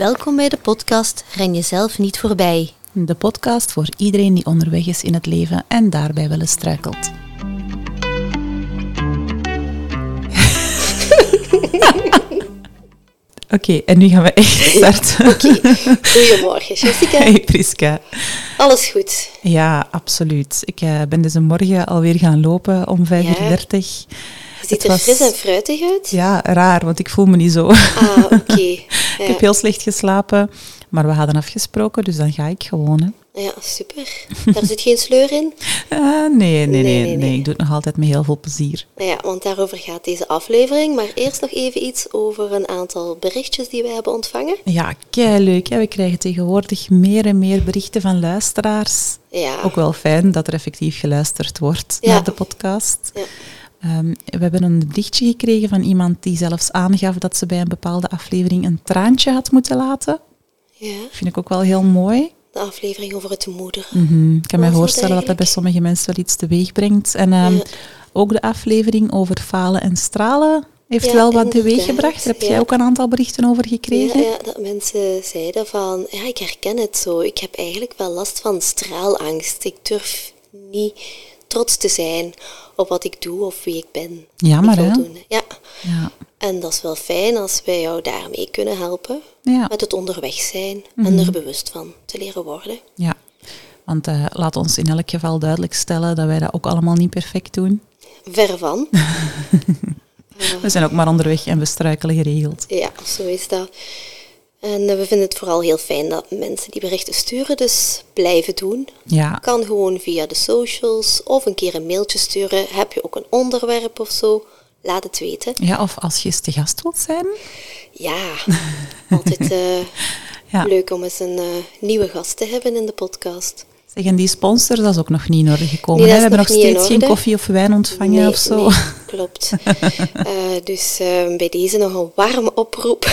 Welkom bij de podcast Ren jezelf niet voorbij. De podcast voor iedereen die onderweg is in het leven en daarbij wel eens struikelt. Oké, en nu gaan we echt starten. Oké, goedemorgen Jessica. Hey Priska. Alles goed? Ja, absoluut. Ik uh, ben deze morgen alweer gaan lopen om 5.30 uur. Ja. Ziet er fris en fruitig uit. Ja, raar, want ik voel me niet zo. Ah, oké. ik Ja. heb heel slecht geslapen, maar we hadden afgesproken, dus dan ga ik gewoon. Hè. ja, super. Daar zit geen sleur in. Ah, nee, nee, nee, Nee. Ik doe het nog altijd met heel veel plezier. Nou ja, want daarover gaat deze aflevering. Maar eerst nog even iets over een aantal berichtjes die wij hebben ontvangen. Ja, kei leuk. We krijgen tegenwoordig meer en meer berichten van luisteraars. Ja, Ook wel fijn dat er effectief geluisterd wordt Ja. naar de podcast. Ja. Ehm, we hebben een berichtje gekregen van iemand die zelfs aangaf dat ze bij een bepaalde aflevering een traantje had moeten laten. ja, Vind ik ook wel heel mooi. de aflevering over het moeder. Mhm. Ik kan me dat voorstellen dat dat bij sommige mensen wel iets teweeg brengt. En ehm, Ja. ook de aflevering over falen en stralen heeft Ja, wel wat inderdaad. teweeggebracht. Daar heb jij ook een aantal berichten over gekregen? Ja, ja, dat mensen zeiden van, ja, ik herken het zo. Ik heb eigenlijk wel last van straalangst. Ik durf niet trots te zijn op wat ik doe of wie ik ben. Jammer, Niet hè? Ja, Ja. en dat is wel fijn als wij jou daarmee kunnen helpen. Ja. Met het onderweg zijn Mhm. en er bewust van te leren worden. Ja, want eh, laat ons in elk geval duidelijk stellen dat wij dat ook allemaal niet perfect doen. Ver van. We zijn ook maar onderweg en we struikelen geregeld. Ja, zo is dat. En eh, we vinden het vooral heel fijn dat mensen die berichten sturen, dus blijven doen. Ja, Kan gewoon via de socials of een keer een mailtje sturen. Heb je ook een onderwerp of zo? Laat het weten. ja of als je eens te gast wilt zijn. Ja, altijd eh, Ja. leuk om eens een eh, nieuwe gast te hebben in de podcast. Zeg, en die sponsor, dat is ook nog niet in orde gekomen. Nee, We hebben nog steeds geen koffie of wijn ontvangen Nee, of zo. nee, klopt. Eh, dus eh, bij deze nog een warme oproep.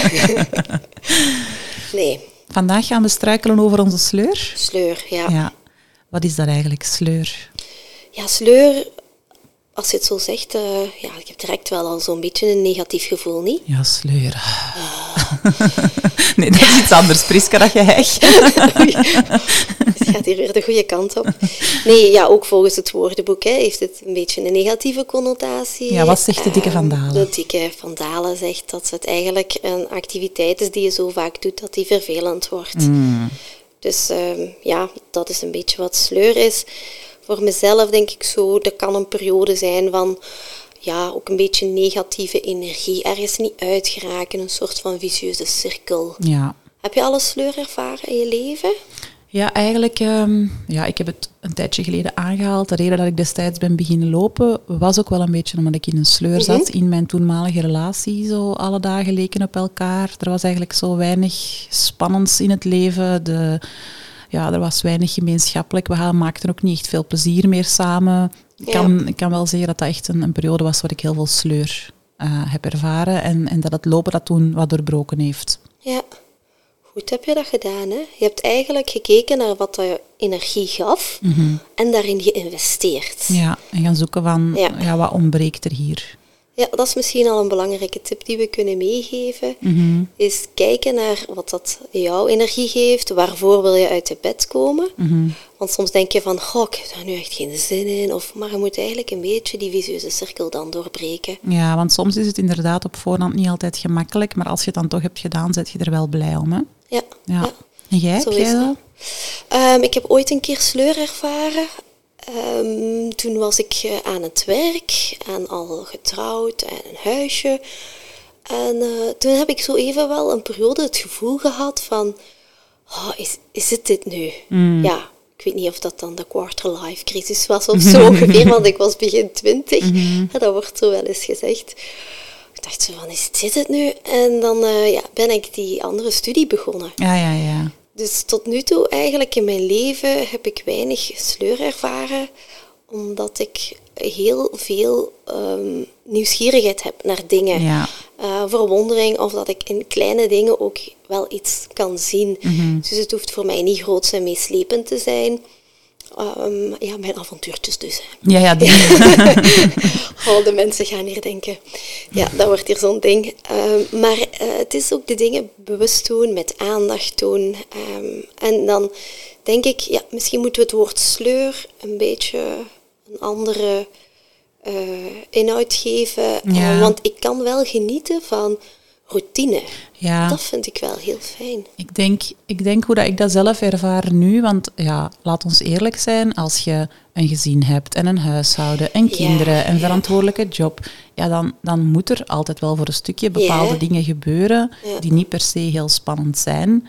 nee, Vandaag gaan we struikelen over onze sleur. sleur, ja. Ja. Wat is dat eigenlijk, sleur? Ja, sleur, als je het zo zegt, eh, ja, ik heb direct wel al zo'n beetje een negatief gevoel, niet? Ja, sleur. Nee, dat is iets anders, Priska, dat je hegt. Het gaat hier weer de goede kant op. Nee, ja, ook volgens het woordenboek hè, heeft het een beetje een negatieve connotatie. Ja, wat zegt de dikke Eh, Van Dalen? De dikke Van Dalen zegt dat het eigenlijk een activiteit is die je zo vaak doet dat die vervelend wordt. Mm. Dus ehm, ja, dat is een beetje wat sleur is. Voor mezelf denk ik zo, dat kan een periode zijn van ja, ook een beetje negatieve energie. Ergens niet uitgeraken, een soort van vicieuze cirkel. Ja. Heb je alle sleur ervaren in je leven? Ja, eigenlijk, ehm, ja, ik heb het een tijdje geleden aangehaald. De reden dat ik destijds ben beginnen lopen, was ook wel een beetje omdat ik in een sleur zat in mijn toenmalige relatie. Zo alle dagen leken op elkaar. Er was eigenlijk zo weinig spannends in het leven. De, ja, er was weinig gemeenschappelijk. We maakten ook niet echt veel plezier meer samen. Ik kan, ik kan wel zeggen dat dat echt een, een periode was waar ik heel veel sleur eh, heb ervaren. En, en dat het lopen dat toen wat doorbroken heeft. Ja, goed heb je dat gedaan. Hè? Je hebt eigenlijk gekeken naar wat je energie gaf en daarin geïnvesteerd. Ja, en gaan zoeken van, Ja. ja. wat ontbreekt er hier? Ja, dat is misschien al een belangrijke tip die we kunnen meegeven. Mhm. Is kijken naar wat dat jouw energie geeft. Waarvoor wil je uit de bed komen? Mhm. Want soms denk je van, goh, ik heb daar nu echt geen zin in. Of, maar je moet eigenlijk een beetje die visueuze cirkel dan doorbreken. Ja, want soms is het inderdaad op voorhand niet altijd gemakkelijk, maar als je het dan toch hebt gedaan, zet je er wel blij om. Hè? Ja, Ja. ja. En jij, Zo heb is jij dat. dat? Ehm, ik heb ooit een keer sleur ervaren. Ehm, toen was ik eh, aan het werk en al getrouwd en een huisje. En eh, toen heb ik zo even wel een periode het gevoel gehad van... Oh, is, is het dit nu? Ja, ik weet niet of dat dan de quarter-life crisis was of zo ongeveer, want ik was begin twintig. Ja, Dat wordt zo wel eens gezegd. Ik dacht zo van, is dit het nu? En dan eh, ja, ben ik die andere studie begonnen. Ja, ja, ja. Dus tot nu toe eigenlijk in mijn leven heb ik weinig sleur ervaren, omdat ik heel veel ehm, nieuwsgierigheid heb naar dingen. Ja. Eh, verwondering of dat ik in kleine dingen ook wel iets kan zien. Dus het hoeft voor mij niet groots en meeslepend te zijn. Ehm, ja, mijn avontuurtjes dus. Ja, ja, die. oh, de mensen gaan hier denken. Ja, dat wordt hier zo'n ding. Ehm, maar eh, het is ook de dingen bewust doen, met aandacht doen. Ehm, en dan denk ik, ja, misschien moeten we het woord sleur een beetje een andere uh, inhoud geven. Ja. want ik kan wel genieten van routine. Ja. Dat vind ik wel heel fijn. Ik denk, ik denk hoe dat ik dat zelf ervaar nu, want ja, laat ons eerlijk zijn, als je een gezin hebt en een huishouden en kinderen, een verantwoordelijke job, ja, dan, dan moet er altijd wel voor een stukje bepaalde dingen gebeuren die niet per se heel spannend zijn,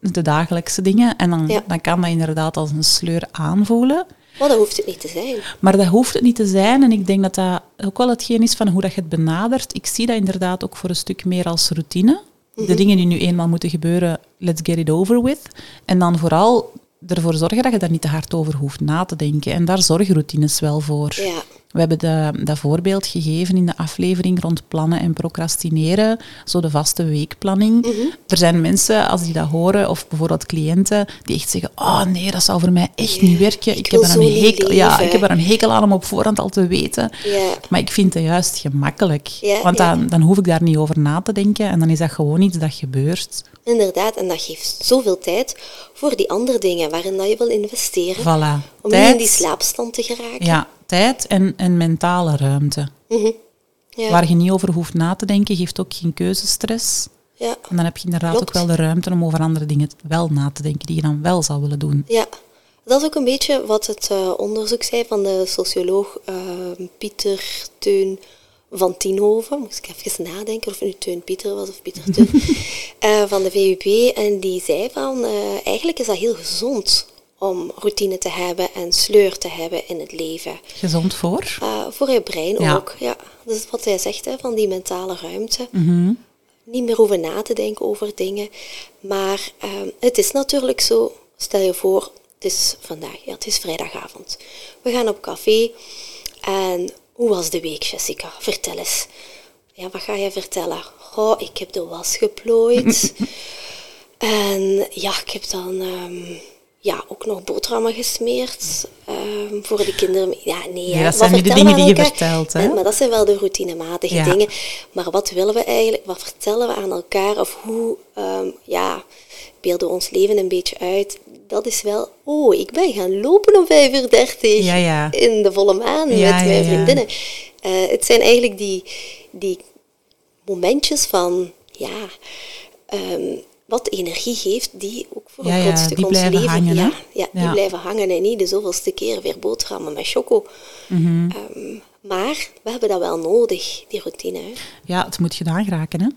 de dagelijkse dingen. En dan, dan kan dat inderdaad als een sleur aanvoelen. Maar dat hoeft het niet te zijn. Maar dat hoeft het niet te zijn. En ik denk dat dat ook wel hetgeen is van hoe dat je het benadert. Ik zie dat inderdaad ook voor een stuk meer als routine. De mhm. dingen die nu eenmaal moeten gebeuren, let's get it over with. En dan vooral ervoor zorgen dat je daar niet te hard over hoeft na te denken. En daar zorgen routines wel voor. Ja. We hebben de, dat voorbeeld gegeven in de aflevering rond plannen en procrastineren, zo de vaste weekplanning. Mhm. Er zijn mensen, als die dat horen, of bijvoorbeeld cliënten, die echt zeggen, oh nee, dat zou voor mij echt niet werken. Ik, heb, er een hekel, ja, ik heb er een hekel aan om op voorhand al te weten. Maar ik vind het juist gemakkelijk. want dan, dan hoef ik daar niet over na te denken en dan is dat gewoon iets dat gebeurt. Inderdaad, en dat geeft zoveel tijd voor die andere dingen waarin dat je wil investeren. Voilà. Om niet in die slaapstand te geraken. Ja, tijd en, en mentale ruimte. Mhm. ja. Waar je niet over hoeft na te denken, geeft ook geen keuzestress. Ja. En dan heb je inderdaad ook wel de ruimte om over andere dingen wel na te denken die je dan wel zou willen doen. Ja, dat is ook een beetje wat het uh, onderzoek zei van de socioloog uh, Pieter Teun van Tienhoven. Moest ik even nadenken of het nu Teun Pieter was of Pieter Teun. uh, van de VUB. En die zei van, eigenlijk is dat heel gezond om routine te hebben en sleur te hebben in het leven. Gezond voor? Uh, voor je brein ook, ja. Dat is wat hij zegt, hè, van die mentale ruimte. Mhm. Niet meer over na te denken over dingen. Maar uh, het is natuurlijk zo, stel je voor, het is vandaag, ja, het is vrijdagavond. We gaan op café en hoe was de week, Jessica? Vertel eens. Ja, wat ga je vertellen? Oh, ik heb de was geplooid. en ja, ik heb dan... Um, ja, ook nog boterhammen gesmeerd um, voor de kinderen. Ja, nee, ja, dat zijn niet de dingen die je vertelt. Hè? maar dat zijn wel de routinematige dingen. Maar wat willen we eigenlijk, wat vertellen we aan elkaar of hoe um, ja, beelden we ons leven een beetje uit? Dat is wel, oh, ik ben gaan lopen om 5 uur 30 ja, ja. in de volle maan met mijn vriendinnen. Uh, het zijn eigenlijk die, die momentjes van, ja, um, wat energie geeft, die ook voor een groot stuk ons leven... Hangen, ja, ja, die blijven hangen en niet de zoveelste keer weer boterhammen met choco. Mm maar we hebben dat wel nodig, die routine. Hè. Ja, het moet gedaan geraken, hè?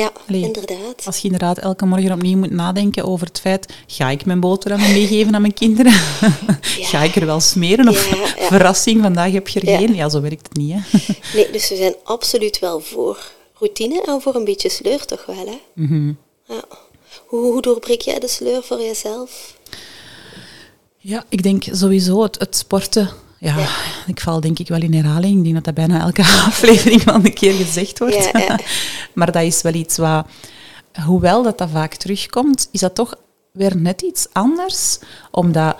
Ja, inderdaad. Als je inderdaad elke morgen opnieuw moet nadenken over het feit, ga ik mijn boterhammen meegeven aan mijn kinderen? Ga ik er wel smeren? Of verrassing, vandaag heb je er geen? Ja, zo werkt het niet, hè? nee, dus we zijn absoluut wel voor routine en voor een beetje sleur toch wel, hè? Mm Ja. Hoe, hoe doorbreek jij de sleur voor jezelf? Ja, ik denk sowieso het, het sporten. Ja, ik val denk ik wel in herhaling. Ik denk dat dat bijna elke aflevering wel een keer gezegd wordt. Ja, maar dat is wel iets wat, hoewel dat dat vaak terugkomt, is dat toch weer net iets anders. Omdat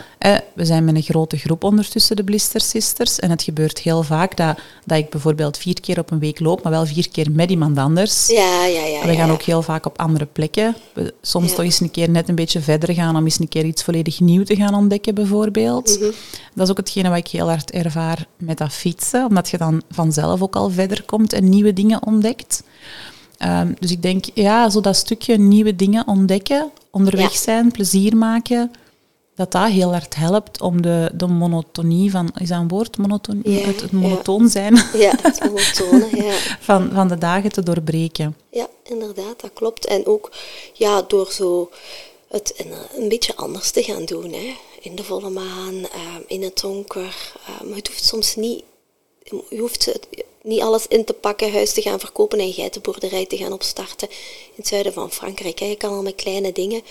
we zijn met een grote groep ondertussen, de Blister Sisters. En het gebeurt heel vaak dat, dat ik bijvoorbeeld vier keer op een week loop, maar wel vier keer met iemand anders. Ja, ja, ja. We gaan ook heel vaak op andere plekken. soms toch eens een keer net een beetje verder gaan om eens een keer iets volledig nieuw te gaan ontdekken, bijvoorbeeld. Mhm. Dat is ook hetgene wat ik heel hard ervaar met dat fietsen, omdat je dan vanzelf ook al verder komt en nieuwe dingen ontdekt. Ehm, dus ik denk, ja, zo dat stukje nieuwe dingen ontdekken, onderweg zijn, plezier maken, dat dat heel hard helpt om de, de monotonie van, is dat een woord, monotonie? het, het monotoon zijn. Ja, het monotone, ja. van, van de dagen te doorbreken. Ja, inderdaad, dat klopt. En ook ja, door zo het een, een beetje anders te gaan doen. Hè. In de volle maan, ehm, in het donker. Um, het hoeft soms niet je hoeft niet alles in te pakken, huis te gaan verkopen en geitenboerderij te gaan opstarten in het zuiden van Frankrijk. Je kan al met kleine dingen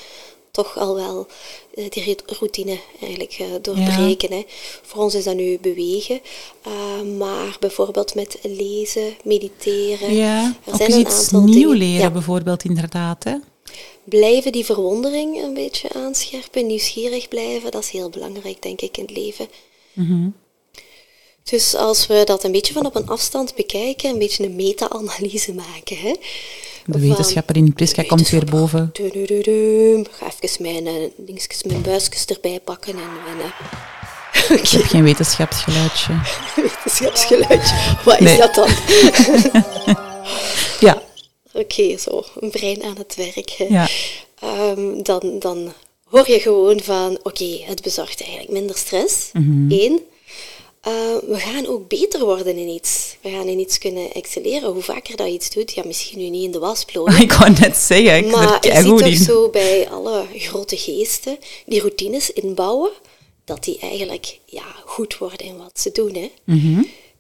toch al wel uh, die routine eigenlijk uh, doorbreken. Hè. Voor ons is dat nu bewegen, uh, maar bijvoorbeeld met lezen, mediteren. Ja, er zijn een iets aantal nieuw leren bijvoorbeeld inderdaad. Hè? Blijven die verwondering een beetje aanscherpen, nieuwsgierig blijven, dat is heel belangrijk, denk ik, in het leven. Dus als we dat een beetje van op een afstand bekijken, een beetje een meta-analyse maken. Hè, De wetenschapper in Priska komt weer boven. Dudududum. Ga even mijn, dingetjes, mijn buisjes erbij pakken en mijn eh, Ik heb geen wetenschapsgeluidje. wetenschapsgeluidje. Wat is dat dan? Ja, Oké, zo, een brein aan het werk. hè. ja. Ehm, dan, dan hoor je gewoon van, oké, het bezorgt eigenlijk minder stress. Eén. Eh, we gaan ook beter worden in iets. We gaan in iets kunnen excelleren. Hoe vaker dat je iets doet, ja, misschien nu niet in de wasplooi. Ik wou net zeggen, ik Maar je ziet toch zo bij alle grote geesten die routines inbouwen, dat die eigenlijk ja, goed worden in wat ze doen. Hè.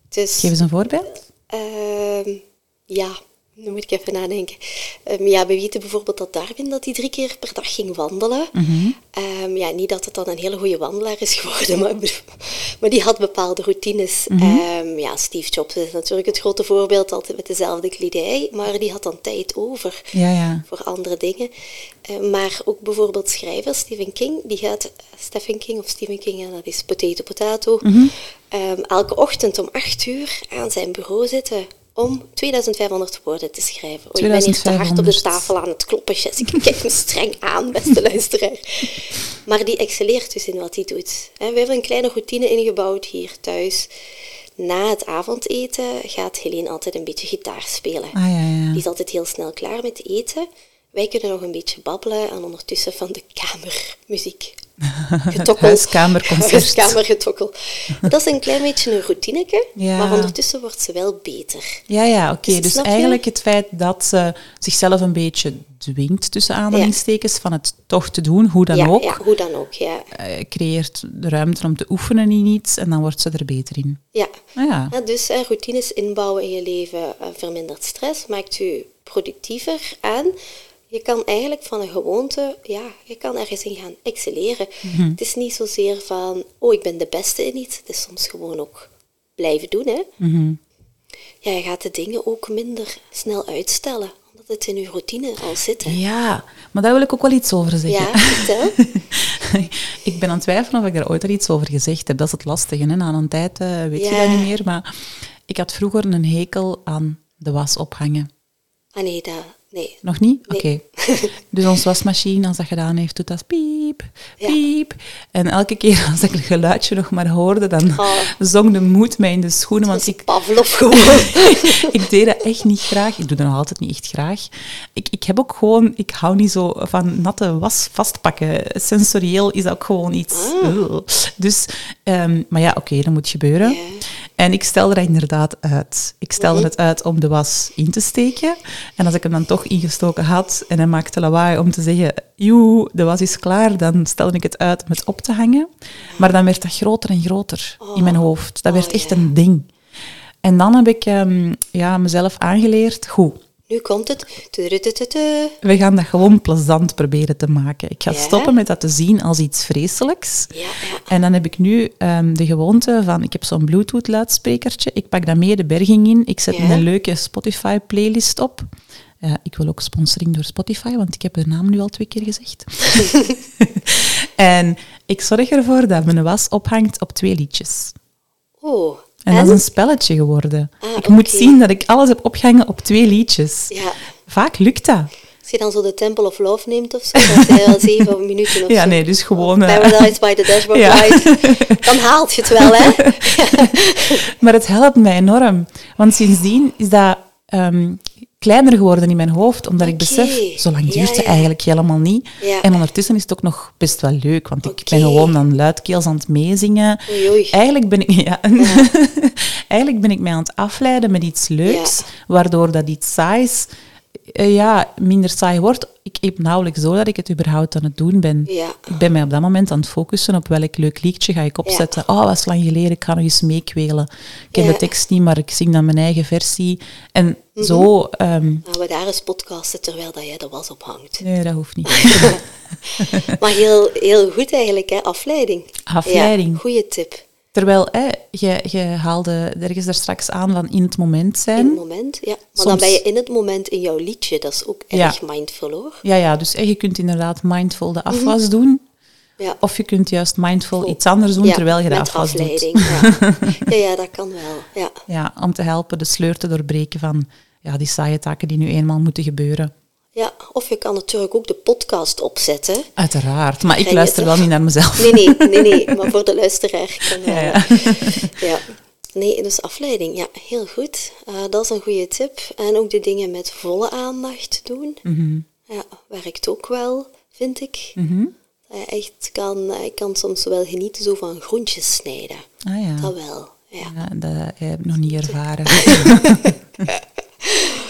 Dus, Geef eens een voorbeeld. Ehm, ja, nu moet ik even nadenken. Ehm, ja, we weten bijvoorbeeld dat Darwin dat hij drie keer per dag ging wandelen. Ehm, ja, niet dat het dan een hele goede wandelaar is geworden, maar, maar die had bepaalde routines. Ehm, ja, Steve Jobs is natuurlijk het grote voorbeeld, altijd met dezelfde kledij, maar die had dan tijd over Ja, ja. voor andere dingen. Eh, maar ook bijvoorbeeld schrijver Stephen King, die gaat, Stephen King of Stephen King, ja, dat is potato potato, ehm, elke ochtend om acht uur aan zijn bureau zitten om 2500 woorden te schrijven. Oh, ik ben hier te hard op de 2500. tafel aan het kloppen, Jessica. Kijk me streng aan, beste luisteraar. Maar die excelleert dus in wat hij doet. We hebben een kleine routine ingebouwd hier thuis. Na het avondeten gaat Helene altijd een beetje gitaar spelen. Ah, ja, ja. Die is altijd heel snel klaar met eten. Wij kunnen nog een beetje babbelen en ondertussen van de kamermuziek getokkel. Huiskamerconcert. Huiskamergetokkel. Dat is een klein beetje een routineke, Ja. maar ondertussen wordt ze wel beter. Ja, ja, oké. Dus Dus, je? eigenlijk het feit dat ze zichzelf een beetje dwingt, tussen aanhalingstekens, van het toch te doen, hoe dan ja, ook, ja, hoe dan ook, ja. eh, creëert de ruimte om te oefenen in iets en dan wordt ze er beter in. ja. Ah, ja. Ja, dus eh, routines inbouwen in je leven eh, vermindert stress, maakt je productiever en je kan eigenlijk van een gewoonte, ja, je kan ergens in gaan excelleren. Mhm. Het is niet zozeer van, oh, ik ben de beste in iets. Het is soms gewoon ook blijven doen, hè. Mhm. Ja, je gaat de dingen ook minder snel uitstellen, omdat het in je routine al zit, hè. ja, maar daar wil ik ook wel iets over zeggen. Ja, vertel. ik ben aan het twijfelen of ik er ooit al iets over gezegd heb. Dat is het lastige. Hè? Na een tijd eh, weet je dat niet meer. Maar ik had vroeger een hekel aan de was ophangen. Ah nee, dat, nee. Nog niet? Nee. Oké. Dus onze wasmachine, als dat gedaan heeft, doet dat piep, Ja. piep. En elke keer als ik het geluidje nog maar hoorde, dan Oh. zong de moed mij in de schoenen. Dat Want ik, Pavlov gewoon. ik deed dat echt niet graag. Ik doe dat nog altijd niet echt graag. Ik, ik heb ook gewoon, ik hou niet zo van natte was vastpakken. Sensorieel is dat ook gewoon iets. Ugh. Dus, ehm, maar ja, oké, dat moet gebeuren. En ik stelde dat inderdaad uit. Ik stelde het uit om de was in te steken. En als ik hem dan toch ingestoken had en hij maakte lawaai om te zeggen, joe, de was is klaar, dan stelde ik het uit om het op te hangen. Maar dan werd dat groter en groter in mijn hoofd. Dat Oh, werd echt ja. een ding. En dan heb ik ehm, ja, mezelf aangeleerd, goed, Nu komt het. We gaan dat gewoon plezant proberen te maken. Ik ga Ja. stoppen met dat te zien als iets vreselijks. Ja, ja. En dan heb ik nu ehm, de gewoonte van, ik heb zo'n Bluetooth-luidsprekertje. Ik pak dat mee de berging in. Ik zet een leuke Spotify-playlist op. Eh, ik wil ook sponsoring door Spotify, want ik heb de naam nu al twee keer gezegd. en ik zorg ervoor dat mijn was ophangt op twee liedjes. Oh. En, dat is een spelletje geworden. Ah, ik moet zien dat ik alles heb opgehangen op twee liedjes. Ja. Vaak lukt dat. Als je dan zo de Temple of Love neemt of zo, dat zijn wel zeven minuten of Ja, zo. nee, dus gewoon... eh, Paradise by the Dashboard Ja. Light. Dan haalt je het wel, hè? Maar het helpt mij enorm. Want sindsdien is dat ehm, kleiner geworden in mijn hoofd, omdat ik besef, zo lang duurt het ja. eigenlijk helemaal niet. En ondertussen is het ook nog best wel leuk, want ik ben gewoon dan luidkeels aan het meezingen. Oei, oei. Eigenlijk ben ik, ja, eigenlijk ben ik mij aan het afleiden met iets leuks, waardoor dat iets saais eh, ja, minder saai wordt. Ik heb nauwelijks door dat ik het überhaupt aan het doen ben. Ja. Ik ben mij op dat moment aan het focussen op welk leuk liedje ga ik opzetten. Oh, wat is lang geleden, ik ga nog eens meekwelen. Ik ken Ja. de tekst niet, maar ik zing dan mijn eigen versie. En Mhm. zo... ehm, Gaan we daar eens podcasten terwijl dat jij de was ophangt. nee, dat hoeft niet. Maar heel, heel goed eigenlijk, hè? Afleiding. Afleiding. Goede tip. Terwijl, hè, je, je haalde ergens daar straks aan van in het moment zijn. In het moment, ja. Maar Soms- dan ben je in het moment in jouw liedje. Dat is ook Ja. erg mindful hoor. Ja, ja, dus hè, je kunt inderdaad mindful de afwas doen. Ja. Of je kunt juist mindful iets anders doen terwijl je de afwas doet. afleiding. Ja. ja, ja, dat kan wel. Ja. Ja, om te helpen de sleur te doorbreken van ja, die saaie taken die nu eenmaal moeten gebeuren. Ja, of je kan natuurlijk ook de podcast opzetten. Uiteraard, maar ik luister wel niet naar mezelf. Nee, nee, nee, nee. Maar voor de luisteraar kan. Ja, ja. Ja. Nee, dus afleiding. Ja, heel goed. Eh, dat is een goede tip. En ook de dingen met volle aandacht doen. Mhm. Ja, werkt ook wel, vind ik. Mhm. Echt kan, eh, ik kan soms wel genieten zo van groentjes snijden. Ah ja. Dat wel, ja. ja, dat heb ik nog niet ervaren.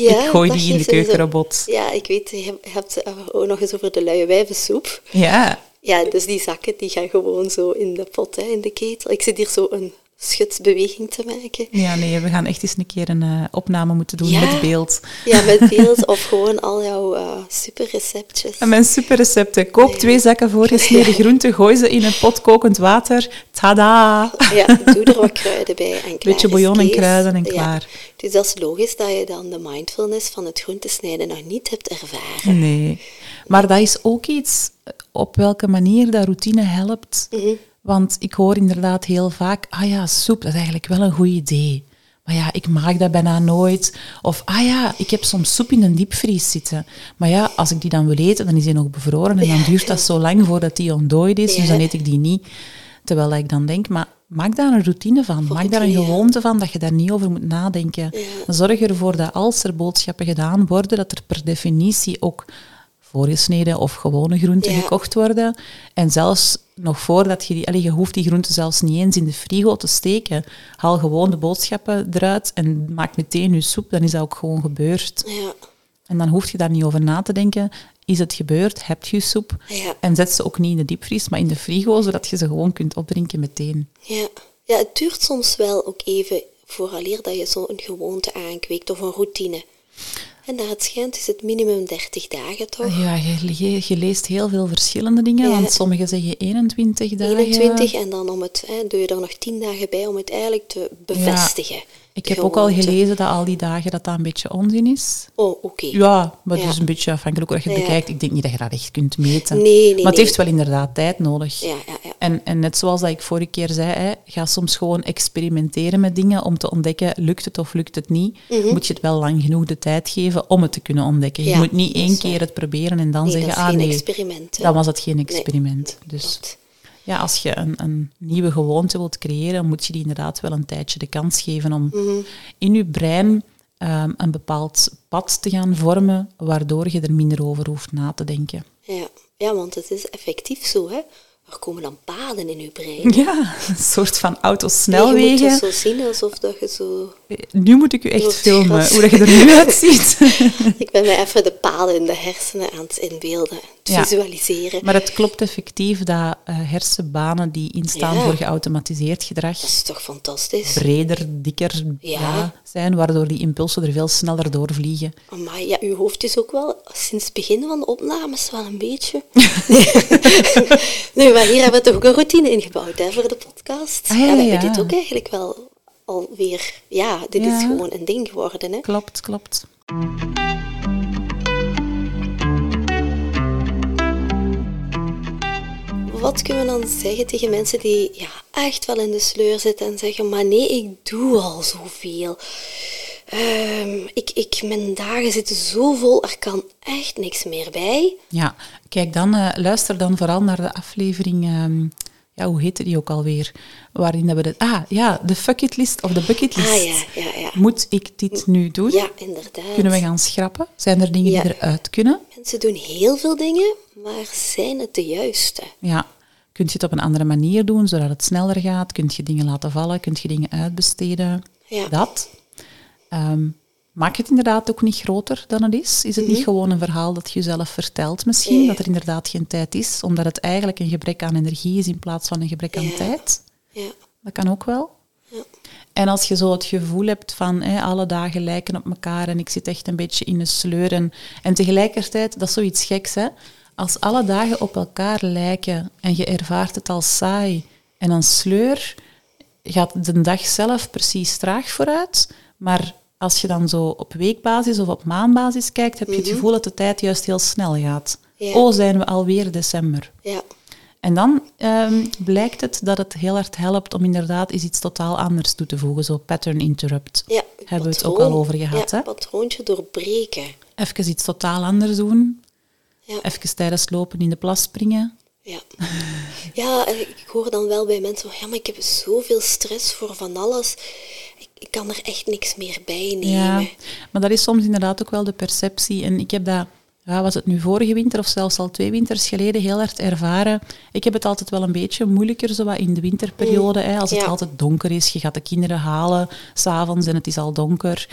Ja, ik gooi die in de keukenrobot. Ja, ik weet, je hebt het ook nog eens over de luie wijvensoep. Ja, Ja, dus die zakken die gaan gewoon zo in de pot, hè, in de ketel. Ik zit hier zo een schutsbeweging te maken. ja, nee, we gaan echt eens een keer een eh, opname moeten doen Ja. met beeld. Ja, met beeld of gewoon al jouw eh superreceptjes. En mijn superrecepten. Koop twee zakken voorgesneden groenten, gooi ze in een pot kokend water. Tada! Ja, doe er wat kruiden bij en klaar Beetje bouillon en kruiden en Ja. klaar. Dus dat is logisch dat je dan de mindfulness van het groentesnijden nog niet hebt ervaren. Nee. Maar dat is ook iets op welke manier dat routine helpt. Mhm. Want ik hoor inderdaad heel vaak, ah ja, soep, dat is eigenlijk wel een goed idee. Maar ja, ik maak dat bijna nooit. Of, ah ja, ik heb soms soep in een diepvries zitten. Maar ja, als ik die dan wil eten, dan is die nog bevroren. En dan duurt dat zo lang voordat die ontdooid is. Dus dan eet ik die niet. Terwijl ik dan denk, maar maak daar een routine van. Maak daar een gewoonte van, dat je daar niet over moet nadenken. Zorg ervoor dat als er boodschappen gedaan worden, dat er per definitie ook voorgesneden of gewone groenten Ja. gekocht worden. En zelfs nog voordat je die... Allee, je hoeft die groenten zelfs niet eens in de frigo te steken. Haal gewoon de boodschappen eruit en maak meteen je soep. Dan is dat ook gewoon gebeurd. Ja, En dan hoef je daar niet over na te denken. Is het gebeurd? Heb je soep? ja, En zet ze ook niet in de diepvries, maar in de frigo, zodat je ze gewoon kunt opdrinken meteen. ja. Ja, het duurt soms wel ook even vooraleer dat je zo'n gewoonte aankweekt of een routine. En naar het schijnt is het minimum 30 dagen toch? Ja, je, je, je leest heel veel verschillende dingen, Ja. want sommigen zeggen 21 dagen. 21 en dan om het, hè, doe je er nog 10 dagen bij om het eigenlijk te bevestigen. Ik heb ook al gelezen dat al die dagen dat dat een beetje onzin is. Oh, oké. Ja, maar Ja. is een beetje afhankelijk hoe je het Ja. bekijkt. Ik denk niet dat je dat echt kunt meten. Nee, nee, maar het nee. heeft wel inderdaad tijd nodig. Ja, ja, ja. En, en net zoals dat ik vorige keer zei, hè, ga soms gewoon experimenteren met dingen om te ontdekken, lukt het of lukt het niet. Moet je het wel lang genoeg de tijd geven om het te kunnen ontdekken. Je Mhm. Moet niet dat één keer het proberen en dan dat zeggen, ah nee, experiment. hè. dan was het geen experiment. dus. Ja, als je een, een nieuwe gewoonte wilt creëren, moet je die inderdaad wel een tijdje de kans geven om Mhm. in je brein ehm, een bepaald pad te gaan vormen, waardoor je er minder over hoeft na te denken. Ja. ja, want het is effectief zo, hè. Er komen dan paden in je brein. Ja, een soort van Nee, je moet autosnelwegen. het zo zien alsof dat je zo... Nu moet ik u echt filmen, hoe dat je er nu uitziet. Ik ben mij even de paden in de hersenen aan het inbeelden, Ja. visualiseren. Maar het klopt effectief dat eh, hersenbanen die instaan Ja. voor geautomatiseerd gedrag Dat is toch fantastisch? breder, dikker Ja. zijn, waardoor die impulsen er veel sneller doorvliegen. Maar ja, uw hoofd is ook wel sinds het begin van de opnames wel een beetje. nee, maar hier hebben we toch ook een routine ingebouwd hè, voor de podcast. Ah, ja, we hebben dit ook eigenlijk wel alweer. Ja, dit is gewoon een ding geworden. Hè. Klopt, klopt. Wat kunnen we dan zeggen tegen mensen die ja, echt wel in de sleur zitten en zeggen: Maar nee, ik doe al zoveel. Ehm, ik, ik, mijn dagen zitten zo vol, er kan echt niks meer bij. Ja, kijk dan, eh, luister dan vooral naar de aflevering, ehm, ja, hoe heette die ook alweer? Waarin dat we de, ah ja, de fuck list of de bucket list. Ah ja, ja, ja. Moet ik dit nu doen? Ja, inderdaad. Kunnen we gaan schrappen? Zijn er dingen die eruit kunnen? Mensen doen heel veel dingen, maar zijn het de juiste? Ja. Kun je het op een andere manier doen, zodat het sneller gaat? Kun je dingen laten vallen? Kun je dingen uitbesteden? Ja. Dat. Ehm, maak het inderdaad ook niet groter dan het is. Is het niet gewoon een verhaal dat je jezelf vertelt misschien? Ja. Dat er inderdaad geen tijd is, omdat het eigenlijk een gebrek aan energie is in plaats van een gebrek aan tijd? Ja. Dat kan ook wel. Ja. En als je zo het gevoel hebt van alle dagen lijken op elkaar en ik zit echt een beetje in een sleur. En, en tegelijkertijd, dat is zoiets geks hè. Als alle dagen op elkaar lijken en je ervaart het als saai En een sleur gaat de dag zelf precies traag vooruit, maar als je dan zo op weekbasis of op maandbasis kijkt, heb je het gevoel dat de tijd juist heel snel gaat. Ja. Oh, zijn we alweer december. Ja. En dan ehm, blijkt het dat het heel hard helpt om inderdaad eens iets totaal anders toe te voegen, zo pattern interrupt. Ja, Hebben we het ook al over gehad, ja, hè? patroontje doorbreken. Even iets totaal anders doen. Ja. Even tijdens het lopen in de plas springen. Ja. ja, en ik hoor dan wel bij mensen, ja, maar ik heb zoveel stress voor van alles. Ik, ik kan er echt niks meer bij nemen. Ja, maar dat is soms inderdaad ook wel de perceptie. En ik heb dat, ja, was het nu vorige winter of zelfs al twee winters geleden, heel hard ervaren. Ik heb het altijd wel een beetje moeilijker zo wat in de winterperiode. Hè, als het altijd donker is, je gaat de kinderen halen s'avonds en het is al donker.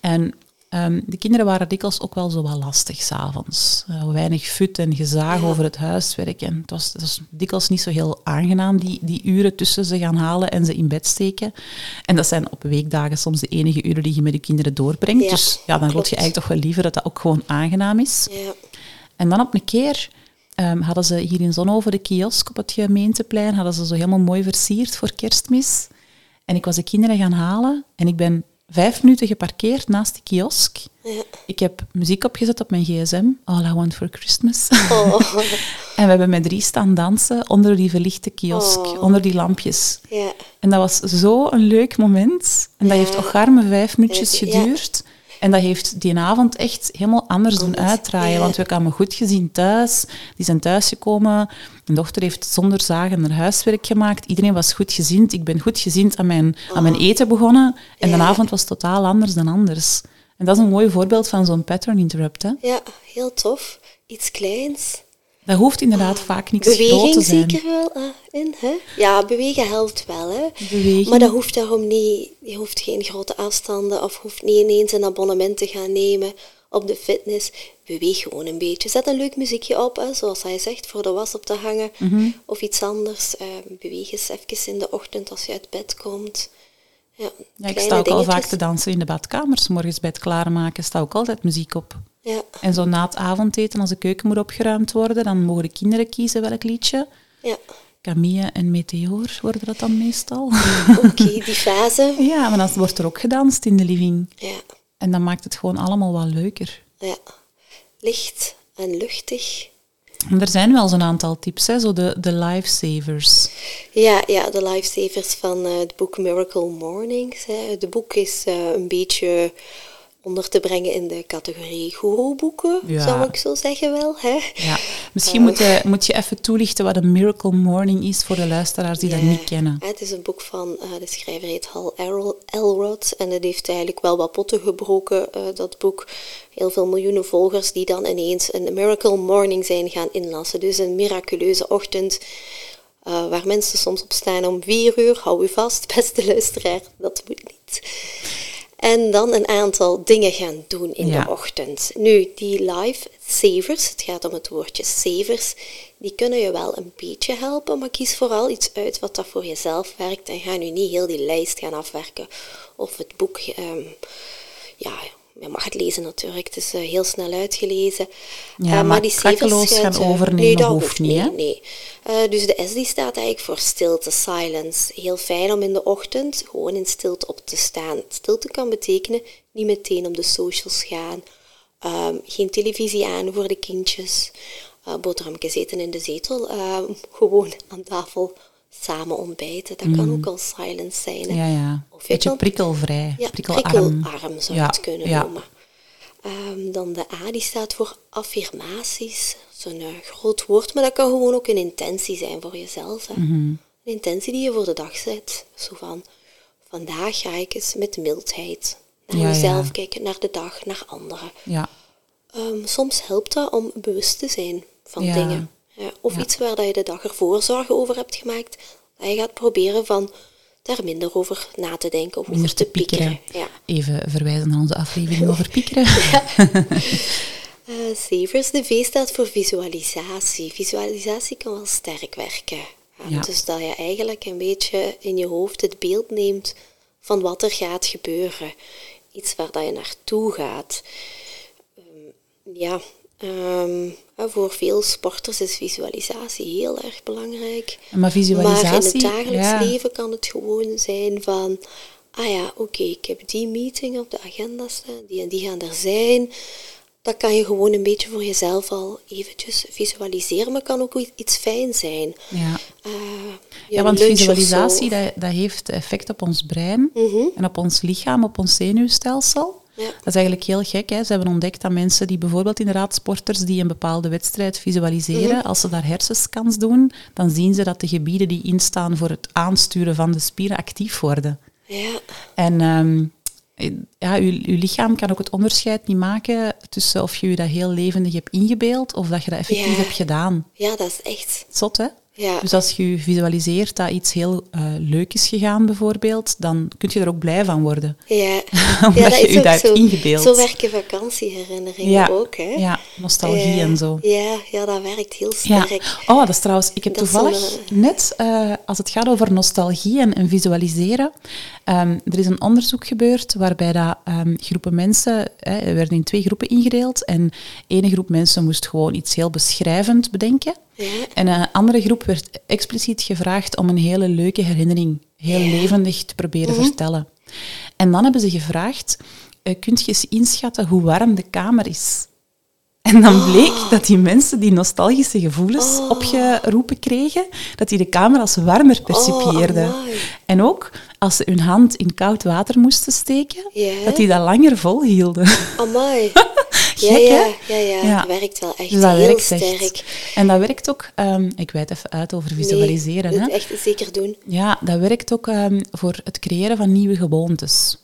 En ehm, de kinderen waren dikwijls ook wel zo wat lastig s'avonds. Uh, weinig fut en gezaag Ja. over het huiswerk. En het was, het was dikwijls niet zo heel aangenaam, die, die uren tussen ze gaan halen en ze in bed steken. En dat zijn op weekdagen soms de enige uren die je met de kinderen doorbrengt. Ja, dus ja, dan wil je eigenlijk toch wel liever dat dat ook gewoon aangenaam is. Ja. En dan op een keer ehm, hadden ze hier in Zonhoven de kiosk op het gemeenteplein, hadden ze zo helemaal mooi versierd voor kerstmis. En ik was de kinderen gaan halen en ik ben vijf minuten geparkeerd naast die kiosk. Ja. Ik heb muziek opgezet op mijn gsm, All I Want For Christmas. Oh, en we hebben met drie staan dansen onder die verlichte kiosk, Oh. onder die lampjes. ja. En dat was zo een leuk moment. En dat heeft ook garme vijf minuutjes Ja. En dat heeft die avond echt helemaal anders doen uitdraaien. Want we kwamen goed gezien thuis. Die zijn thuisgekomen. Mijn dochter heeft zonder zagen haar huiswerk gemaakt. Iedereen was goed gezind. Ik ben goed gezind aan mijn, aan mijn eten begonnen. En de avond was totaal anders dan anders. En dat is een mooi voorbeeld van zo'n pattern interrupt. Hè? ja, heel tof. Iets kleins. Dat hoeft inderdaad vaak niks groot te Beweging zijn. zeker wel ah, in, hè? Ja, bewegen helpt wel, hè? Beweging. Maar dat hoeft daarom niet. Je hoeft geen grote afstanden of hoeft niet ineens een abonnement te gaan nemen op de fitness. Beweeg gewoon een beetje. Zet een leuk muziekje op, hè, zoals hij zegt, voor de was op te hangen. Mhm. Of iets anders. Eh, beweeg eens even in de ochtend als je uit bed komt. Ja, Ja, ik sta ook al vaak te dansen in de badkamers. Morgens bij het klaarmaken sta ook altijd muziek op. Ja, En zo na het avondeten, als de keuken moet opgeruimd worden, dan mogen de kinderen kiezen welk liedje. ja. Camille en Meteor worden dat dan meestal. oké, die fase. ja, maar dan wordt er ook gedanst in de living. Ja, En dan maakt het gewoon allemaal wat leuker. ja. Licht en luchtig. En er zijn wel zo'n aantal tips, hè? zo de, de lifesavers. Ja, ja, de lifesavers van eh, het boek Miracle Mornings. Hè. Het boek is eh, een beetje onder te brengen in de categorie guru-boeken, Ja. zou ik zo zeggen wel. Hè. Ja. Misschien moet, je, moet je even toelichten wat een Miracle Morning is voor de luisteraars die dat niet kennen. Het is een boek van, eh, de schrijver heet Hal Elro- Elrod en het heeft eigenlijk wel wat potten gebroken, eh, dat boek. Heel veel miljoenen volgers die dan ineens een Miracle Morning zijn gaan inlassen. Dus een miraculeuze ochtend eh, waar mensen soms op staan om vier uur. Hou u vast, beste luisteraar, dat moet niet. En dan een aantal dingen gaan doen in Ja. de ochtend. Nu, die life savers, het gaat om het woordje savers, die kunnen je wel een beetje helpen, maar kies vooral iets uit wat dat voor jezelf werkt en ga nu niet heel die lijst gaan afwerken of het boek, ehm, ja, je mag het lezen natuurlijk, het is eh, heel snel uitgelezen. Ja, Eh, maar die savers gaan eh, overnemen nee, dat hoeft niet, hè? Nee, nee. Dus de S die staat eigenlijk voor stilte, silence. Heel fijn om in de ochtend gewoon in stilte op te staan. Stilte kan betekenen niet meteen op de socials gaan, ehm, geen televisie aan voor de kindjes, boterhammetjes eten in de zetel, ehm, gewoon aan tafel samen ontbijten. Dat kan ook al silence zijn. hè. Mm. Ja, ja. Of je Beetje kan- prikkelvrij, ja, prikkelarm. prikkelarm zou je Ja, het kunnen ja. noemen. Ehm, dan de A, die staat voor affirmaties. Zo'n eh, groot woord, maar dat kan gewoon ook een intentie zijn voor jezelf. Hè. Mhm. Een intentie die je voor de dag zet. Zo van, vandaag ga ik eens met mildheid naar mezelf kijken, naar de dag, naar anderen. Ja. Ehm, soms helpt dat om bewust te zijn van Ja. dingen. Ja, of Ja. iets waar dat je de dag ervoor zorgen over hebt gemaakt. Dat je gaat proberen van daar minder over na te denken of Minder over te te piekeren. Ja. Even verwijzen naar onze aflevering over piekeren. Eh, Savers, de V staat voor visualisatie. Visualisatie kan wel sterk werken. Eh, Ja. Dus dat je eigenlijk een beetje in je hoofd het beeld neemt van wat er gaat gebeuren. Iets waar dat je naartoe gaat. Ehm, ja, Ehm, voor veel sporters is visualisatie heel erg belangrijk. Maar visualisatie... Maar in het dagelijks leven kan het gewoon zijn van... Ah ja, oké, ik heb die meeting op de agenda staan, die en die gaan er zijn. Dat kan je gewoon een beetje voor jezelf al eventjes visualiseren, maar kan ook iets fijn zijn. Ja, uh, ja want visualisatie dat, dat heeft effect op ons brein mhm. en op ons lichaam, op ons zenuwstelsel. Ja. Dat is eigenlijk heel gek. Hè? Ze hebben ontdekt dat mensen die bijvoorbeeld inderdaad sporters die een bepaalde wedstrijd visualiseren, mhm. als ze daar hersenscans doen, dan zien ze dat de gebieden die instaan voor het aansturen van de spieren actief worden. Ja. En um, ja, uw, uw, lichaam kan ook het onderscheid niet maken tussen of je je dat heel levendig hebt ingebeeld of dat je dat effectief hebt gedaan. Ja, dat is echt... Zot, hè? Ja. Dus als je visualiseert dat iets heel uh, leuk is gegaan, bijvoorbeeld, dan kun je er ook blij van worden. Ja, Omdat ja, je je dat zo, ingebeeld. Zo werken vakantieherinneringen ja. ook. Hè? Ja, nostalgie en zo. Ja, ja, dat werkt heel sterk. Oh, dat is trouwens, ik heb toevallig net, uh, als het gaat over nostalgie en, en visualiseren, um, er is een onderzoek gebeurd waarbij dat, um, groepen mensen, er werden in twee groepen ingedeeld en ene groep mensen moest gewoon iets heel beschrijvend bedenken. Ja. En een andere groep werd expliciet gevraagd om een hele leuke herinnering heel levendig te proberen mm vertellen. En dan hebben ze gevraagd, uh, kunt je eens inschatten hoe warm de kamer is? En dan oh. bleek dat die mensen die nostalgische gevoelens oh. opgeroepen kregen, dat die de kamer als warmer percipieerden. Oh, en ook als ze hun hand in koud water moesten steken, dat die dat langer volhielden. Amai. ja, ja, ja, ja, ja, Het werkt wel echt dus dat heel werkt sterk. Echt. En dat werkt ook, um, ik wijd even uit over visualiseren. Nee, hè. echt zeker doen. Ja, dat werkt ook um, voor het creëren van nieuwe gewoontes.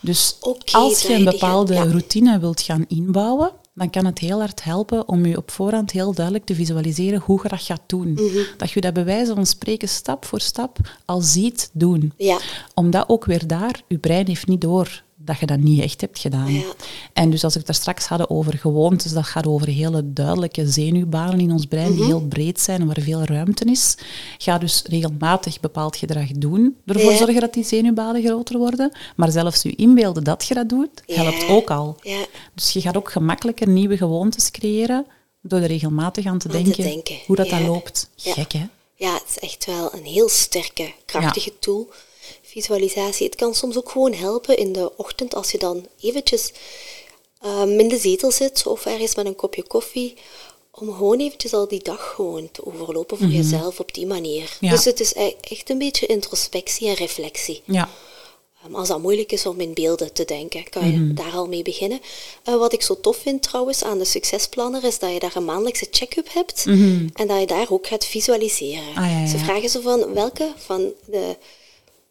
Dus okay, als je een bepaalde routine wilt gaan inbouwen, dan kan het heel hard helpen om je op voorhand heel duidelijk te visualiseren hoe je dat gaat doen. Mhm. Dat je dat bij wijze van spreken stap voor stap al ziet doen. Ja. Omdat ook weer daar, je brein heeft niet door dat je dat niet echt hebt gedaan. Ja. En dus als ik daar straks had over gewoontes, dat gaat over hele duidelijke zenuwbanen in ons brein die mhm. heel breed zijn en waar veel ruimte is. Ga dus regelmatig bepaald gedrag doen, ervoor ja. zorgen dat die zenuwbanen groter worden. Maar zelfs je inbeelden dat je dat doet, helpt ook al. Dus je gaat ook gemakkelijker nieuwe gewoontes creëren door er regelmatig aan te, denken, hoe dat, dan loopt. Gek, hè? Ja, het is echt wel een heel sterke, krachtige tool visualisatie. Het kan soms ook gewoon helpen in de ochtend als je dan eventjes um, in de zetel zit of ergens met een kopje koffie. Om gewoon eventjes al die dag gewoon te overlopen voor mhm. jezelf op die manier. Dus het is e-, echt een beetje introspectie en reflectie. Ja. Um, als dat moeilijk is om in beelden te denken, kan je mhm. daar al mee beginnen. Uh, wat ik zo tof vind trouwens aan de succesplanner is dat je daar een maandelijkse check-up hebt mhm. en dat je daar ook gaat visualiseren. Ah, Ze vragen zo van welke van de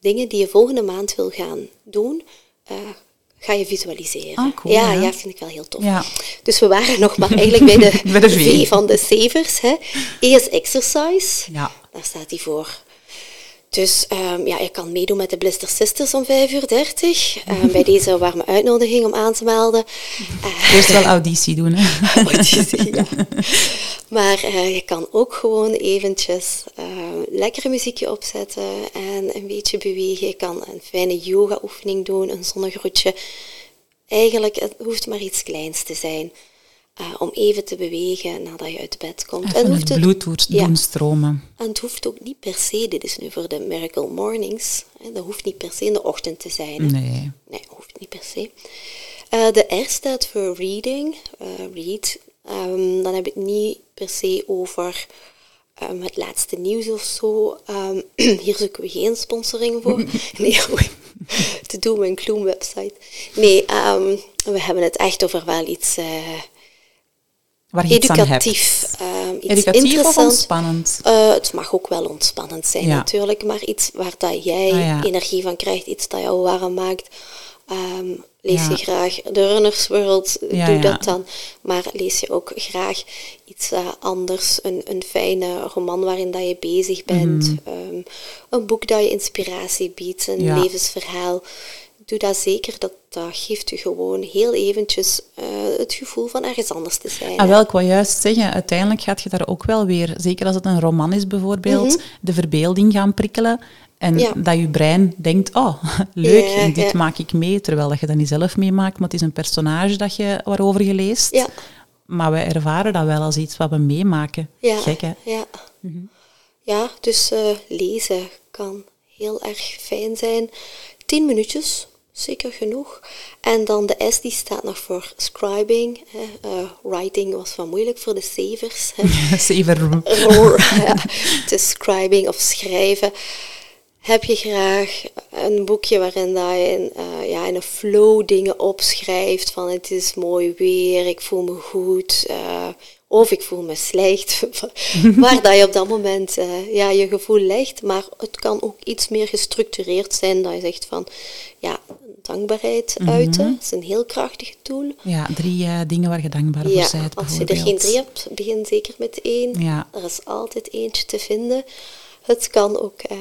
dingen die je volgende maand wil gaan doen, uh, ga je visualiseren. Ah, cool, ja, ja, vind ik wel heel tof. Ja. Dus we waren nog maar eigenlijk bij de, bij de v. v. van de savers. Hè. E is exercise. Ja. Daar staat hij voor. Dus um, ja, je kan meedoen met de Blister Sisters om 5 uur 30. Um, bij deze warme uitnodiging om aan te melden. Uh, Eerst wel auditie doen, hè? auditie, ja. Maar uh, je kan ook gewoon eventjes uh, lekkere muziekje opzetten en een beetje bewegen. Je kan een fijne yoga-oefening doen, een zonnegroetje. Eigenlijk, het hoeft maar iets kleins te zijn. Uh, om even te bewegen nadat je uit bed komt. Even en hoeft het bloed ja. doen stromen. En het hoeft ook niet per se, dit is nu voor de Miracle Mornings, hè, dat hoeft niet per se in de ochtend te zijn. Hè. Nee. Nee, hoeft niet per se. Uh, de R staat voor reading, uh, read. Um, dan heb ik het niet per se over um, het laatste nieuws of zo. Um, hier zoeken we geen sponsoring voor. nee, te doen met een Kloem website. Nee, we hebben het echt over wel iets Waar je educatief. Iets, um, iets educatief of ontspannend? Uh, het mag ook wel ontspannend zijn natuurlijk, maar iets waar dat jij ah, energie van krijgt, iets dat jou warm maakt. Um, lees je graag The Runner's World, doe dat dan. Maar lees je ook graag iets uh, anders, een, een fijne roman waarin dat je bezig bent. Mm. Um, een boek dat je inspiratie biedt, een levensverhaal doe dat zeker. Dat, dat geeft u gewoon heel eventjes uh, het gevoel van ergens anders te zijn. Ah, wel, ik wou juist zeggen, uiteindelijk gaat je daar ook wel weer, zeker als het een roman is bijvoorbeeld, mhm. de verbeelding gaan prikkelen. En dat je brein denkt, oh, leuk, en dit maak ik mee, terwijl dat je dat niet zelf meemaakt, maar het is een personage dat je, waarover je leest. Ja. maar wij ervaren dat wel als iets wat we meemaken. Ja, Gek, hè? Ja, ja dus eh, lezen kan heel erg fijn zijn. Tien minuutjes, zeker genoeg. En dan de S die staat nog voor scribing. Hè. Eh, writing was wat moeilijk voor de savers. Zeven. ja, het is scribing of schrijven. Heb je graag een boekje waarin dat je in, eh, ja, in een flow dingen opschrijft van het is mooi weer, ik voel me goed, eh, of ik voel me slecht. waar dat je op dat moment ja, je gevoel legt. Maar het kan ook iets meer gestructureerd zijn dat je zegt van ja, dankbaarheid uiten. Dat is een heel krachtige tool. Ja, drie eh, dingen waar je dankbaar Ja, voor bent, als je er geen drie hebt, begin zeker met één. Ja. Er is altijd eentje te vinden. Het kan ook eh,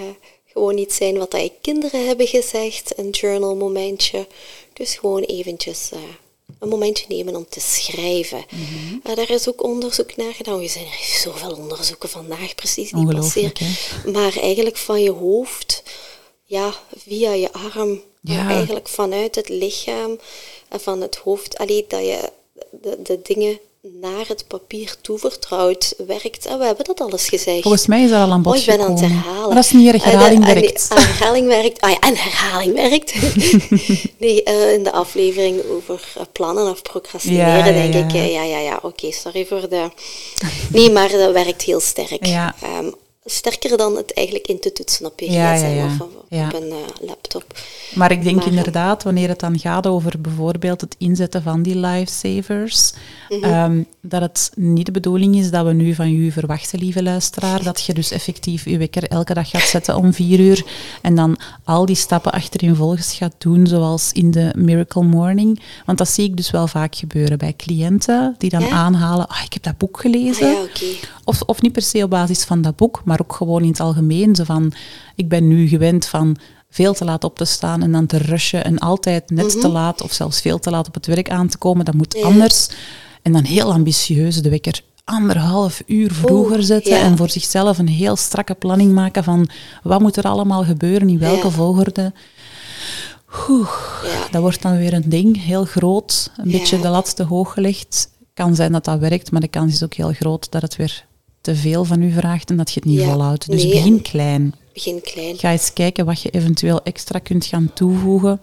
gewoon iets zijn wat je kinderen hebben gezegd, een journal momentje. Dus gewoon eventjes eh, een momentje nemen om te schrijven. Mhm. Eh, daar is ook onderzoek naar gedaan. Er zijn er zoveel onderzoeken vandaag precies die. Maar eigenlijk van je hoofd, ja, via je arm, Ja. eigenlijk vanuit het lichaam en van het hoofd, allee, dat je de, de dingen naar het papier toevertrouwd werkt. En we hebben dat alles gezegd. Volgens mij is dat al aan bod Oh, ik ben aan het herhalen. Maar dat is niet erg, Eh, herhaling nee, werkt. herhaling werkt. Ah ja, en herhaling werkt. nee, eh, in de aflevering over eh, plannen of procrastineren, Ja, ja, denk ja. ik. eh, ja, ja, ja. Oké, sorry voor de... Nee, maar dat werkt heel sterk. Ja. Sterker dan het eigenlijk in te toetsen op je gsm Ja, of op, een eh, laptop. Maar ik denk Maar- inderdaad, wanneer het dan gaat over bijvoorbeeld het inzetten van die lifesavers, Mhm. ehm, dat het niet de bedoeling is dat we nu van u verwachten, lieve luisteraar, dat je dus effectief je wekker elke dag gaat zetten om vier uur en dan al die stappen achtereenvolgens gaat doen, zoals in de Miracle Morning. Want dat zie ik dus wel vaak gebeuren bij cliënten die dan aanhalen, ah, ik heb dat boek gelezen. Ah. Of, of niet per se op basis van dat boek, maar ook gewoon in het algemeen. Zo van, ik ben nu gewend van veel te laat op te staan en dan te rushen en altijd net te laat of zelfs veel te laat op het werk aan te komen. Dat moet Mhm. Ja. anders. En dan heel ambitieus de wekker anderhalf uur vroeger Oeh, zetten ja. en voor zichzelf een heel strakke planning maken van wat moet er allemaal gebeuren, in welke Ja. volgorde. Oeh, dat wordt dan weer een ding, heel groot, een beetje de lat te hoog gelegd. Kan zijn dat dat werkt, maar de kans is ook heel groot dat het weer te veel van u vraagt en dat je het niet Ja. volhoudt. Dus Nee, begin klein. Begin klein. Ga eens kijken wat je eventueel extra kunt gaan toevoegen.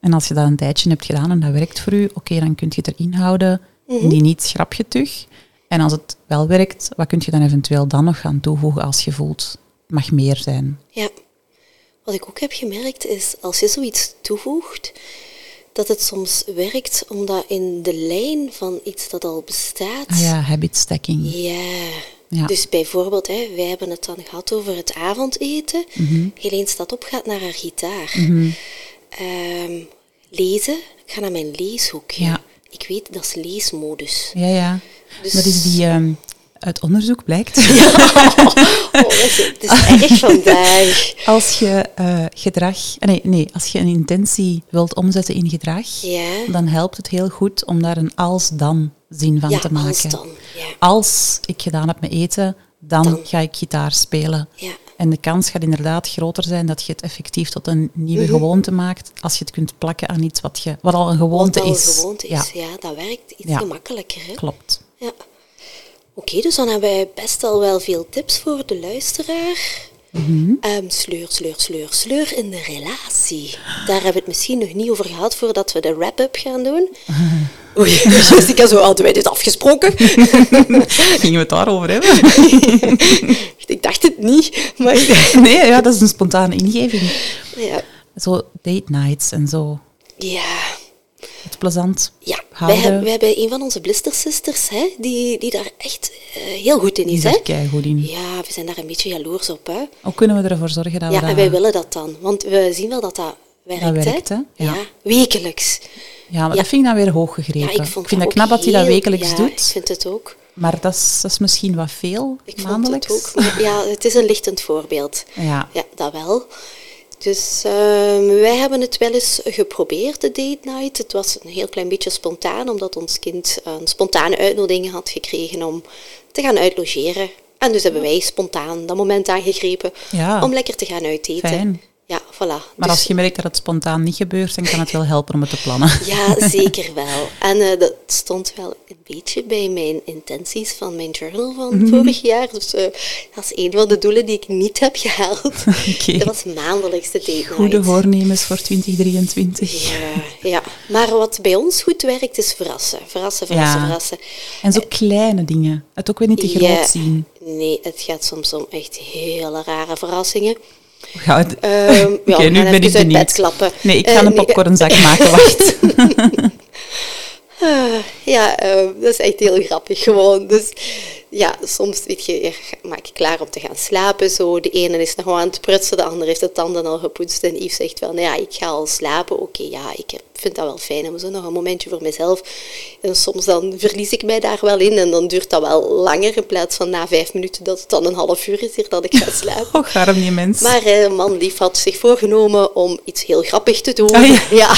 En als je dat een tijdje hebt gedaan en dat werkt voor u, oké, dan kun je het erin houden. Mhm. Die niet schrap je terug. En als het wel werkt, wat kun je dan eventueel dan nog gaan toevoegen als je voelt, het mag meer zijn. Ja. Wat ik ook heb gemerkt is, als je zoiets toevoegt, dat het soms werkt omdat in de lijn van iets dat al bestaat, Ah ja, habit stacking. Ja. Ja. Dus bijvoorbeeld, hè, wij hebben het dan gehad over het avondeten. Mhm. Helene staat op, gaat naar haar gitaar. Ehm, lezen, ik ga naar mijn leeshoekje. Ja. Ik weet, dat is leesmodus. Ja, ja. Dus- Dat is die, ehm, uit onderzoek blijkt, Oh, dat is, het is erg vandaag. als je eh, gedrag, nee, nee, als je een intentie wilt omzetten in gedrag, Ja. dan helpt het heel goed om daar een als-dan zin van Ja, te maken. als dan. Ja. Als ik gedaan heb met eten, dan, Dan. ga ik gitaar spelen. Ja. En de kans gaat inderdaad groter zijn dat je het effectief tot een nieuwe gewoonte maakt, als je het kunt plakken aan iets wat, je, wat al een gewoonte Wat al is. een gewoonte Ja, is. Ja, dat werkt iets gemakkelijker. Hè? klopt. Ja. Oké, dus dan hebben wij best al wel veel tips voor de luisteraar. Ehm, sleur, sleur, sleur, sleur in de relatie. Daar hebben we het misschien nog niet over gehad voordat we de wrap-up gaan doen. Oei, Jessica, zo hadden wij dit afgesproken. Gingen we het daarover hebben? ik dacht het niet, maar nee, ja, dat is een spontane ingeving. ja. Zo date nights en zo. Ja, Het plezant ja. Wij, houden. hebben, wij hebben een van onze Blister Sisters, hè, die, die daar echt eh, heel goed in Die is. is Hè? keigoed in. Ja, we zijn daar een beetje jaloers op. Hè? Hoe kunnen we ervoor zorgen dat we Ja, dat... en wij willen dat dan. Want we zien wel dat dat werkt. Dat werkt, hè? hè? Ja. wekelijks. Ja, maar Ja. dat vind ik dan weer hoog gegrepen. Ja, ik, ik vind het knap dat hij dat wekelijks ja, doet. ik vind het ook. Maar dat is, dat is misschien wat veel, Ik vond maandelijks. het ook. Ja, het is een lichtend voorbeeld. Ja. Ja, dat wel. Dus ehm, wij hebben het wel eens geprobeerd, de date night. Het was een heel klein beetje spontaan, omdat ons kind een spontane uitnodiging had gekregen om te gaan uitlogeren. En dus hebben wij spontaan dat moment aangegrepen Ja. om lekker te gaan uiteten. Fijn. Ja, voilà. Maar Dus- als je merkt dat het spontaan niet gebeurt, dan kan het wel helpen om het te plannen. Ja, zeker wel. En eh, dat stond wel een beetje bij mijn intenties van mijn journal van Mhm. vorig jaar. Dus eh, dat is een van de doelen die ik niet heb gehaald. Dat was maandelijks de date Goede voornemens voor 2023. Ja, ja, maar wat bij ons goed werkt is verrassen. Verrassen, verrassen, Ja. verrassen. En zo kleine dingen. Het ook weer niet te groot zien. Nee, het gaat soms om echt hele rare verrassingen. Ga het... Ehm, ja, nu ben ik uit benieuwd. bed klappen. Nee, ik ga een nee, popcornzak maken, wacht. Ah, ja, eh, dat is echt heel grappig gewoon. Dus ja, soms weet je, je maak je klaar om te gaan slapen. Zo. De ene is nog wel aan het prutsen, de andere heeft de tanden al gepoetst. En Yves zegt wel, nou ja, ik ga al slapen. Oké, ja, ik vind dat wel fijn. om zo nog een momentje voor mezelf. En soms dan verlies ik mij daar wel in. En dan duurt dat wel langer. In plaats van na vijf minuten dat het dan een half uur is hier dat ik ga slapen. Och, arm die mens. Maar eh, man lief had zich voorgenomen om iets heel grappig te doen. Ah, ja. ja.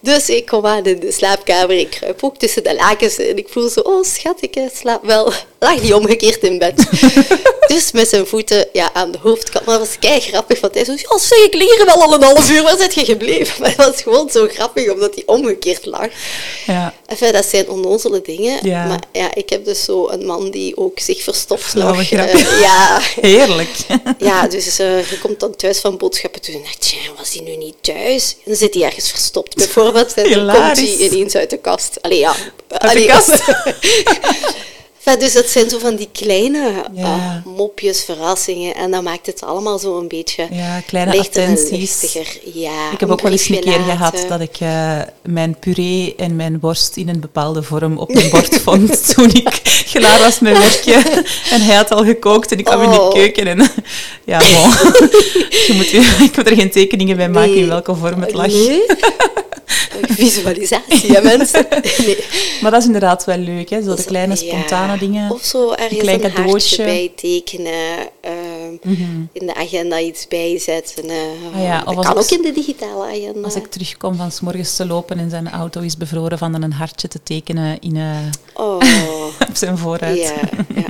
Dus ik kom aan in de slaapkamer, ik kruip ook tussen de lakens en ik voel zo, oh schat, ik eh, slaap wel. Lag die omgekeerd in bed. dus met zijn voeten ja, aan de hoofdkant. Maar dat was kei grappig, want hij zo, ja zeg, ik lig hier wel al een half uur, waar zit je gebleven? Maar dat was gewoon zo grappig, omdat hij omgekeerd lag. Ja. Enfin, dat zijn onnozele dingen. Ja. Maar ja, ik heb dus zo een man die ook zich verstopt nog. Eh, ja, Heerlijk. ja, dus eh, je komt dan thuis van boodschappen toe en dacht, tja, was hij nu niet thuis? En dan zit hij ergens verstopt, bijvoorbeeld. En dan komt hij ineens uit de kast. Allee, ja. Uit de kast. Dus dat zijn zo van die kleine Ja. ah, mopjes, verrassingen. En dat maakt het allemaal zo een beetje Ja, kleine lichter attenties. Ja, Ik heb ook wel eens een keer gehad dat ik eh, mijn puree en mijn worst in een bepaalde vorm op mijn bord vond toen ik klaar was met werken. En hij had al gekookt en ik kwam in de Oh. keuken en ja, bon. Je moet, ik moet er geen tekeningen bij maken in welke vorm het lag. Nee. Visualisatie, hè, mensen. Nee. Maar dat is inderdaad wel leuk, hè? zo de kleine ja. spontane dingen. Of zo ergens een bij tekenen. ehm, In de agenda iets bijzetten. Ah ja, dat kan ook in de digitale agenda. Als ik terugkom van 's morgens te lopen en zijn auto is bevroren, van dan een hartje te tekenen in, eh, Oh, op zijn vooruit. ja. Ja,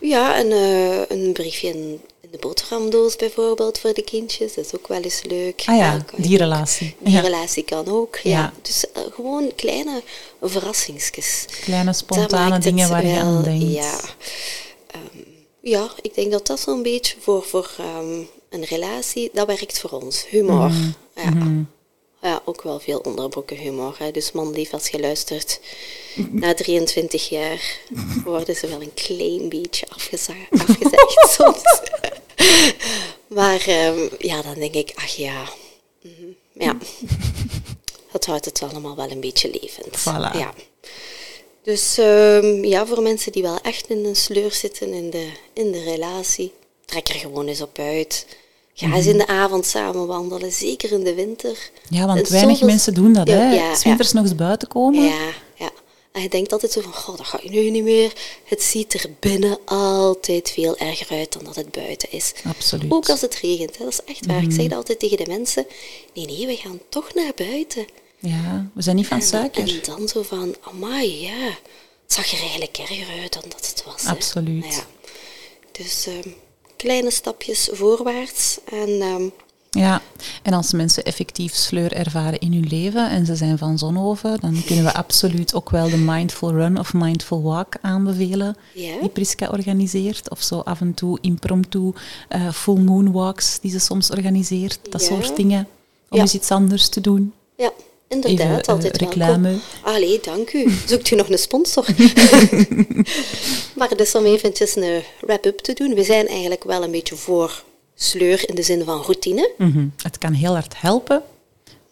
ja en eh, een briefje de boterhamdoos bijvoorbeeld voor de kindjes. Dat is ook wel eens leuk. Ah ja, die ook. relatie. Die Ja. relatie kan ook, ja. Ja. Dus eh, gewoon kleine verrassingsjes. Kleine spontane dingen waar je aan denkt. Ja. Ehm, ja, ik denk dat dat zo'n beetje voor, voor ehm, een relatie, dat werkt voor ons. Humor. Mhm. Ja. ja, ook wel veel onderbroeken humor. Hè. Dus man lief, als je luistert, na 23 jaar worden ze wel een klein beetje afgeza- afgezegd soms. Maar ehm, ja, dan denk ik, ach ja, mhm, ja. Dat houdt het allemaal wel een beetje levend. Voilà. Ja. Dus ehm, ja, voor mensen die wel echt in een sleur zitten in de, in de relatie, trek er gewoon eens op uit. Ga eens in de avond samen wandelen, zeker in de winter. Ja, want weinig zoveel- mensen doen dat, Ja, hè? ja, winters nog eens buiten komen. Ja, ja. En je denkt altijd zo van, goh, dat ga je nu niet meer. Het ziet er binnen altijd veel erger uit dan dat het buiten is. Absoluut. Ook als het regent, hè. dat is echt waar. Ik zeg dat altijd tegen de mensen. Nee, nee, we gaan toch naar buiten. Ja, we zijn niet van En, suiker. en dan zo van, amai, ja. Het zag er eigenlijk erger uit dan dat het was. Absoluut. Nou ja. Dus ehm, kleine stapjes voorwaarts. En ehm, Ja, en als mensen effectief sleur ervaren in hun leven en ze zijn van Zonhoven, dan kunnen we absoluut ook wel de Mindful Run of Mindful Walk aanbevelen, Ja. die Priska organiseert. Of zo af en toe impromptu eh, full moon walks die ze soms organiseert. Dat Ja. soort dingen. Om Ja. eens iets anders te doen. ja, inderdaad, Even, eh, altijd reclame. welkom. Allee, dank u. Zoekt u nog een sponsor? maar dus om eventjes een wrap-up te doen. We zijn eigenlijk wel een beetje voor sleur in de zin van routine. Mhm. Het kan heel hard helpen,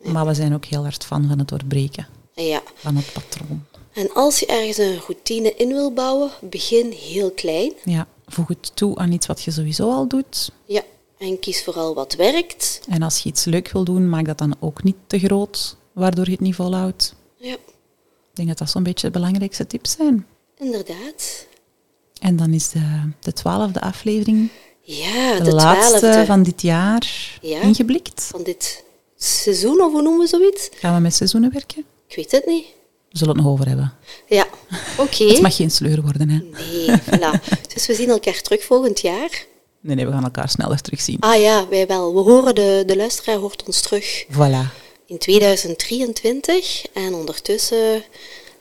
maar we zijn ook heel hard fan van het doorbreken Ja. van het patroon. En als je ergens een routine in wil bouwen, begin heel klein. Ja, voeg het toe aan iets wat je sowieso al doet. Ja. En kies vooral wat werkt. En als je iets leuk wil doen, maak dat dan ook niet te groot, waardoor je het niet volhoudt. Ja, Ik denk dat dat zo'n beetje de belangrijkste tips zijn. inderdaad. En dan is de, de twaalfde aflevering, Ja, de, de laatste twaalfde van dit jaar, Ja. ingeblikt. van dit seizoen, of hoe noemen we zoiets? Gaan we met seizoenen werken? Ik weet het niet. We zullen het nog over hebben. Ja, oké. Het mag geen sleur worden, hè. Nee, voilà. Dus we zien elkaar terug volgend jaar. Nee, nee, we gaan elkaar sneller terugzien. Ah ja, wij wel. We horen de, de luisteraar hoort ons terug Voilà. in 2023. En ondertussen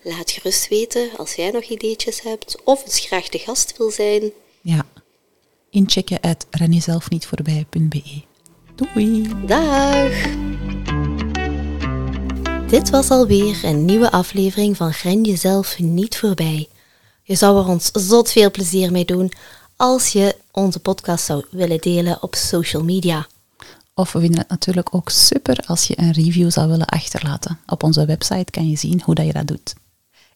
laat gerust weten als jij nog ideetjes hebt of eens graag de gast wil zijn. Ja. Inchecken uit renjezelfnietvoorbij.be. Doei! Dag! Dit was alweer een nieuwe aflevering van Gren jezelf niet voorbij. Je zou er ons zot veel plezier mee doen als je onze podcast zou willen delen op social media. Of we vinden het natuurlijk ook super als je een review zou willen achterlaten. Op onze website kan je zien hoe dat je dat doet.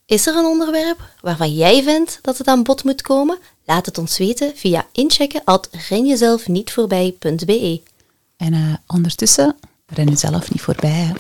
Is er een onderwerp waarvan jij vindt dat het aan bod moet komen? Laat het ons weten via inchecken at renjezelfnietvoorbij.be. En eh, ondertussen, ren jezelf niet voorbij.